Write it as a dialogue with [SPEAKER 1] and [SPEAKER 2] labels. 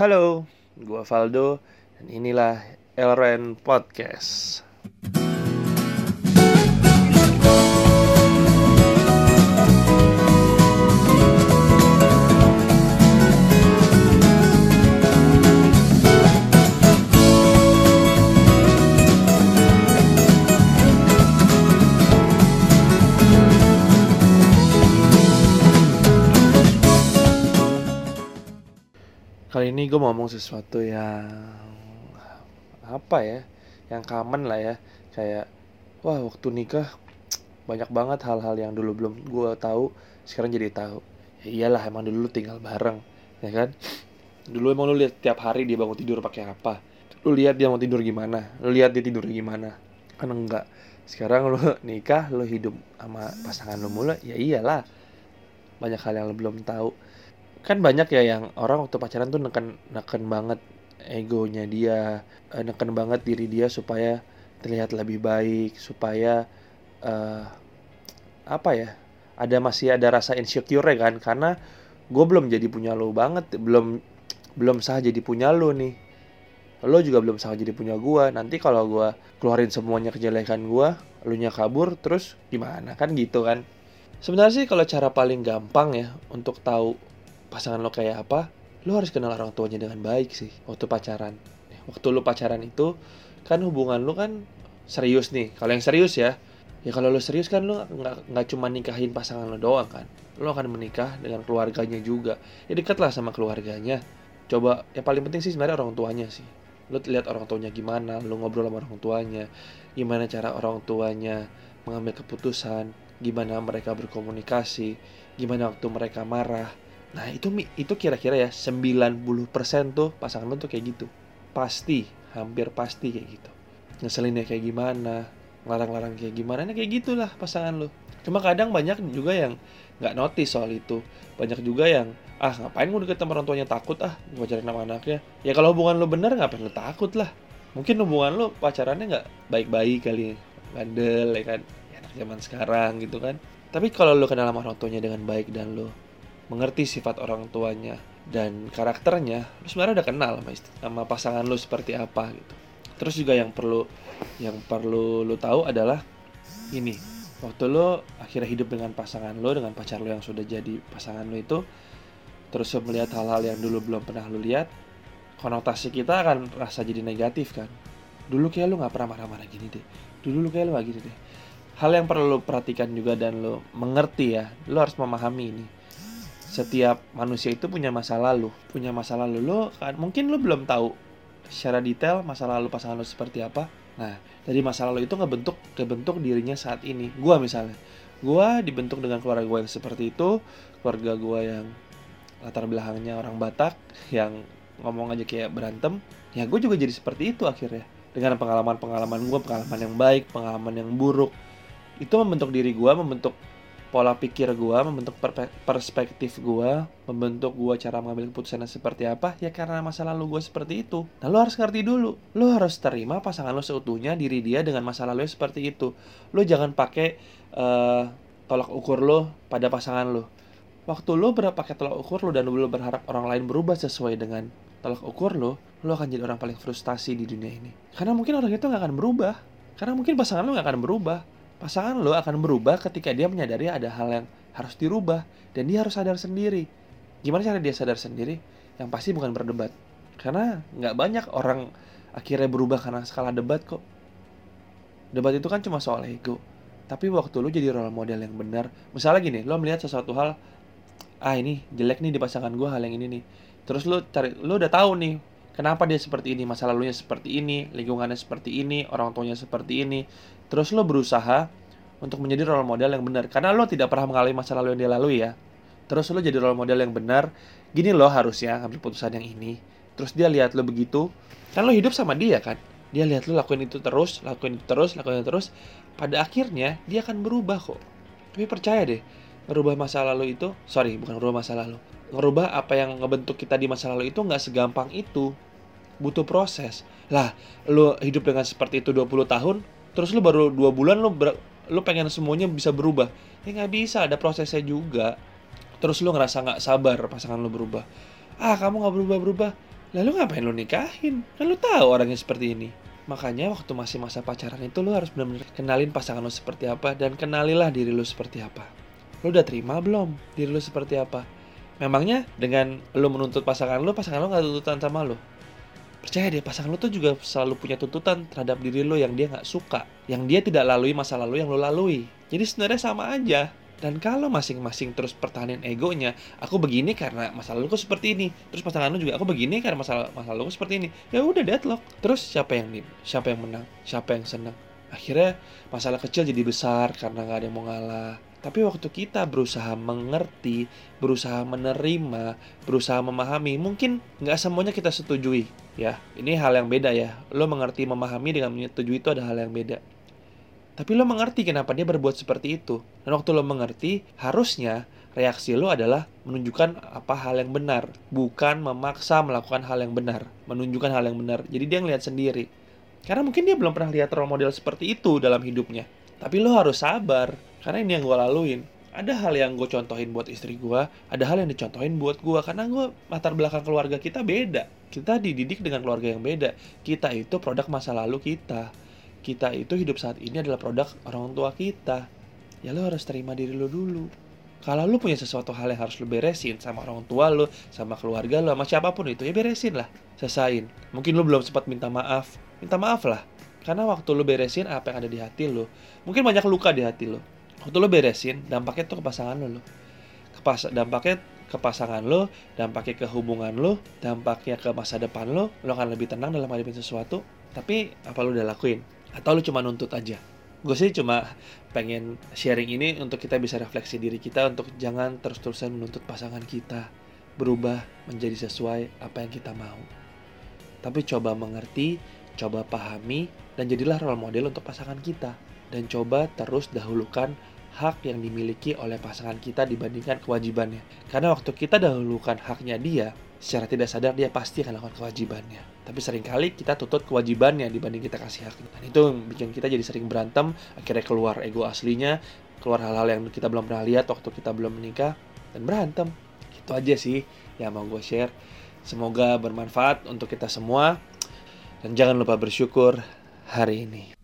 [SPEAKER 1] Halo, gua Valdo dan inilah Elren Podcast. Kali ini gue mau ngomong sesuatu yang apa ya, yang common lah ya, kayak wah waktu nikah banyak banget hal-hal yang dulu belum gue tahu, sekarang jadi tahu. Ya iyalah emang dulu lu tinggal bareng, ya kan? Dulu emang lu lihat tiap hari dia bangun tidur pakai apa? Lu lihat dia mau tidur gimana? Lu lihat dia tidur gimana? Kan enggak. Sekarang lu nikah, lu hidup sama pasangan lu mulu, ya iyalah. Banyak hal yang lu belum tahu kan banyak ya yang orang waktu pacaran tuh neken neken banget egonya dia eh, neken banget diri dia supaya terlihat lebih baik supaya uh, apa ya ada masih ada rasa insecure kan karena gue belum jadi punya lo banget belum belum sah jadi punya lo nih. Lo juga belum sah jadi punya gue nanti kalau gue keluarin semuanya kejelekan gue lu nya kabur terus gimana? Kan gitu kan. Sebenarnya sih kalau cara paling gampang ya untuk tahu pasangan lo kayak apa, lo harus kenal orang tuanya dengan baik sih waktu pacaran. Waktu lo pacaran itu kan hubungan lo kan serius nih. Kalau yang serius ya, ya kalau lo serius kan lo nggak nggak cuma nikahin pasangan lo doang kan. Lo akan menikah dengan keluarganya juga. Ya dekatlah sama keluarganya. Coba yang paling penting sih sebenarnya orang tuanya sih. Lo lihat orang tuanya gimana, lo ngobrol sama orang tuanya, gimana cara orang tuanya mengambil keputusan, gimana mereka berkomunikasi, gimana waktu mereka marah, Nah itu itu kira-kira ya 90% tuh pasangan lo tuh kayak gitu. Pasti, hampir pasti kayak gitu. Ngeselinnya kayak gimana, larang-larang kayak gimana, nah kayak gitulah pasangan lo. Cuma kadang banyak juga yang nggak notice soal itu. Banyak juga yang ah ngapain gue deket sama orang tuanya takut ah gue pacaran sama anaknya. Ya kalau hubungan lo bener ngapain lo takut lah. Mungkin hubungan lo pacarannya nggak baik-baik kali, bandel ya kan. Ya anak zaman sekarang gitu kan. Tapi kalau lo kenal sama orang tuanya dengan baik dan lo mengerti sifat orang tuanya dan karakternya, lu sebenarnya udah kenal sama, sama pasangan lu seperti apa gitu. Terus juga yang perlu yang perlu lu tahu adalah ini, waktu lu akhirnya hidup dengan pasangan lu dengan pacar lu yang sudah jadi pasangan lu itu terus lu melihat hal-hal yang dulu belum pernah lu lihat, konotasi kita akan rasa jadi negatif kan. Dulu kayak lu nggak pernah marah-marah gini deh. Dulu lu kayak lu gak gini deh. Hal yang perlu lu perhatikan juga dan lu mengerti ya, lu harus memahami ini setiap manusia itu punya masa lalu, punya masa lalu lo kan mungkin lo belum tahu secara detail masa lalu pasangan lo seperti apa. Nah, dari masa lalu itu ngebentuk kebentuk dirinya saat ini. Gua misalnya, gua dibentuk dengan keluarga gue yang seperti itu, keluarga gua yang latar belakangnya orang Batak yang ngomong aja kayak berantem, ya gue juga jadi seperti itu akhirnya. Dengan pengalaman-pengalaman gue, pengalaman yang baik, pengalaman yang buruk, itu membentuk diri gue, membentuk pola pikir gue, membentuk perspektif gue, membentuk gue cara mengambil keputusan seperti apa, ya karena masa lalu gue seperti itu. Nah lo harus ngerti dulu, lo harus terima pasangan lo seutuhnya diri dia dengan masa lalu seperti itu. Lo jangan pakai uh, tolak ukur lo pada pasangan lo. Waktu lo pakai tolak ukur lo dan lo berharap orang lain berubah sesuai dengan tolak ukur lo, lo akan jadi orang paling frustasi di dunia ini. Karena mungkin orang itu nggak akan berubah. Karena mungkin pasangan lo nggak akan berubah pasangan lo akan berubah ketika dia menyadari ada hal yang harus dirubah dan dia harus sadar sendiri. Gimana cara dia sadar sendiri? Yang pasti bukan berdebat. Karena nggak banyak orang akhirnya berubah karena skala debat kok. Debat itu kan cuma soal ego. Tapi waktu lo jadi role model yang benar, misalnya gini, lo melihat sesuatu hal, ah ini jelek nih di pasangan gue hal yang ini nih. Terus lo cari, lo udah tahu nih kenapa dia seperti ini, masa lalunya seperti ini, lingkungannya seperti ini, orang tuanya seperti ini, Terus lo berusaha untuk menjadi role model yang benar. Karena lo tidak pernah mengalami masa lalu yang dia lalui ya. Terus lo jadi role model yang benar. Gini lo harusnya ngambil putusan yang ini. Terus dia lihat lo begitu. Kan lo hidup sama dia kan. Dia lihat lo lakuin itu terus, lakuin itu terus, lakuin itu terus. Pada akhirnya dia akan berubah kok. Tapi percaya deh, merubah masa lalu itu, sorry bukan merubah masa lalu. Ngerubah apa yang ngebentuk kita di masa lalu itu nggak segampang itu. Butuh proses. Lah, lo hidup dengan seperti itu 20 tahun, terus lu baru dua bulan lu ber, lu pengen semuanya bisa berubah ya nggak bisa ada prosesnya juga terus lu ngerasa nggak sabar pasangan lu berubah ah kamu nggak berubah berubah Lalu ngapain lu nikahin? Kan lu tahu orangnya seperti ini. Makanya waktu masih masa pacaran itu lu harus benar-benar kenalin pasangan lu seperti apa dan kenalilah diri lu seperti apa. Lu udah terima belum diri lu seperti apa? Memangnya dengan lu menuntut pasangan lu, pasangan lu gak tuntutan sama lu? Percaya deh, pasangan lu tuh juga selalu punya tuntutan terhadap diri lu yang dia gak suka. Yang dia tidak lalui masa lalu yang lu lalui. Jadi sebenarnya sama aja. Dan kalau masing-masing terus pertahanin egonya, aku begini karena masa laluku seperti ini. Terus pasangan lu juga, aku begini karena masa, masa laluku seperti ini. Ya udah deadlock. Terus siapa yang? Siapa yang menang? Siapa yang senang? Akhirnya masalah kecil jadi besar karena nggak ada yang mau ngalah. Tapi waktu kita berusaha mengerti, berusaha menerima, berusaha memahami, mungkin nggak semuanya kita setujui. Ya, ini hal yang beda ya. Lo mengerti, memahami dengan menyetujui itu ada hal yang beda. Tapi lo mengerti kenapa dia berbuat seperti itu. Dan waktu lo mengerti, harusnya reaksi lo adalah menunjukkan apa hal yang benar. Bukan memaksa melakukan hal yang benar. Menunjukkan hal yang benar. Jadi dia ngeliat sendiri. Karena mungkin dia belum pernah lihat role model seperti itu dalam hidupnya. Tapi lo harus sabar. Karena ini yang gue laluin. Ada hal yang gue contohin buat istri gue, ada hal yang dicontohin buat gue. Karena gue latar belakang keluarga kita beda. Kita dididik dengan keluarga yang beda. Kita itu produk masa lalu kita kita itu hidup saat ini adalah produk orang tua kita. Ya lo harus terima diri lo dulu. Kalau lo punya sesuatu hal yang harus lo beresin sama orang tua lo, sama keluarga lo, sama siapa pun itu, ya beresin lah. Sesain. Mungkin lo belum sempat minta maaf. Minta maaf lah. Karena waktu lo beresin apa yang ada di hati lo, mungkin banyak luka di hati lo. Waktu lo beresin, dampaknya tuh ke pasangan lo. Kepas dampaknya ke pasangan lo, dampaknya ke hubungan lo, dampaknya ke masa depan lo, lo akan lebih tenang dalam menghadapi sesuatu. Tapi apa lo udah lakuin? atau lu cuma nuntut aja gue sih cuma pengen sharing ini untuk kita bisa refleksi diri kita untuk jangan terus-terusan menuntut pasangan kita berubah menjadi sesuai apa yang kita mau tapi coba mengerti coba pahami dan jadilah role model untuk pasangan kita dan coba terus dahulukan hak yang dimiliki oleh pasangan kita dibandingkan kewajibannya. Karena waktu kita dahulukan haknya dia, secara tidak sadar dia pasti akan lakukan kewajibannya. Tapi sering kali kita tutup kewajibannya dibanding kita kasih hak. Dan itu bikin kita jadi sering berantem, akhirnya keluar ego aslinya, keluar hal-hal yang kita belum pernah lihat waktu kita belum menikah, dan berantem. Itu aja sih yang mau gue share. Semoga bermanfaat untuk kita semua. Dan jangan lupa bersyukur hari ini.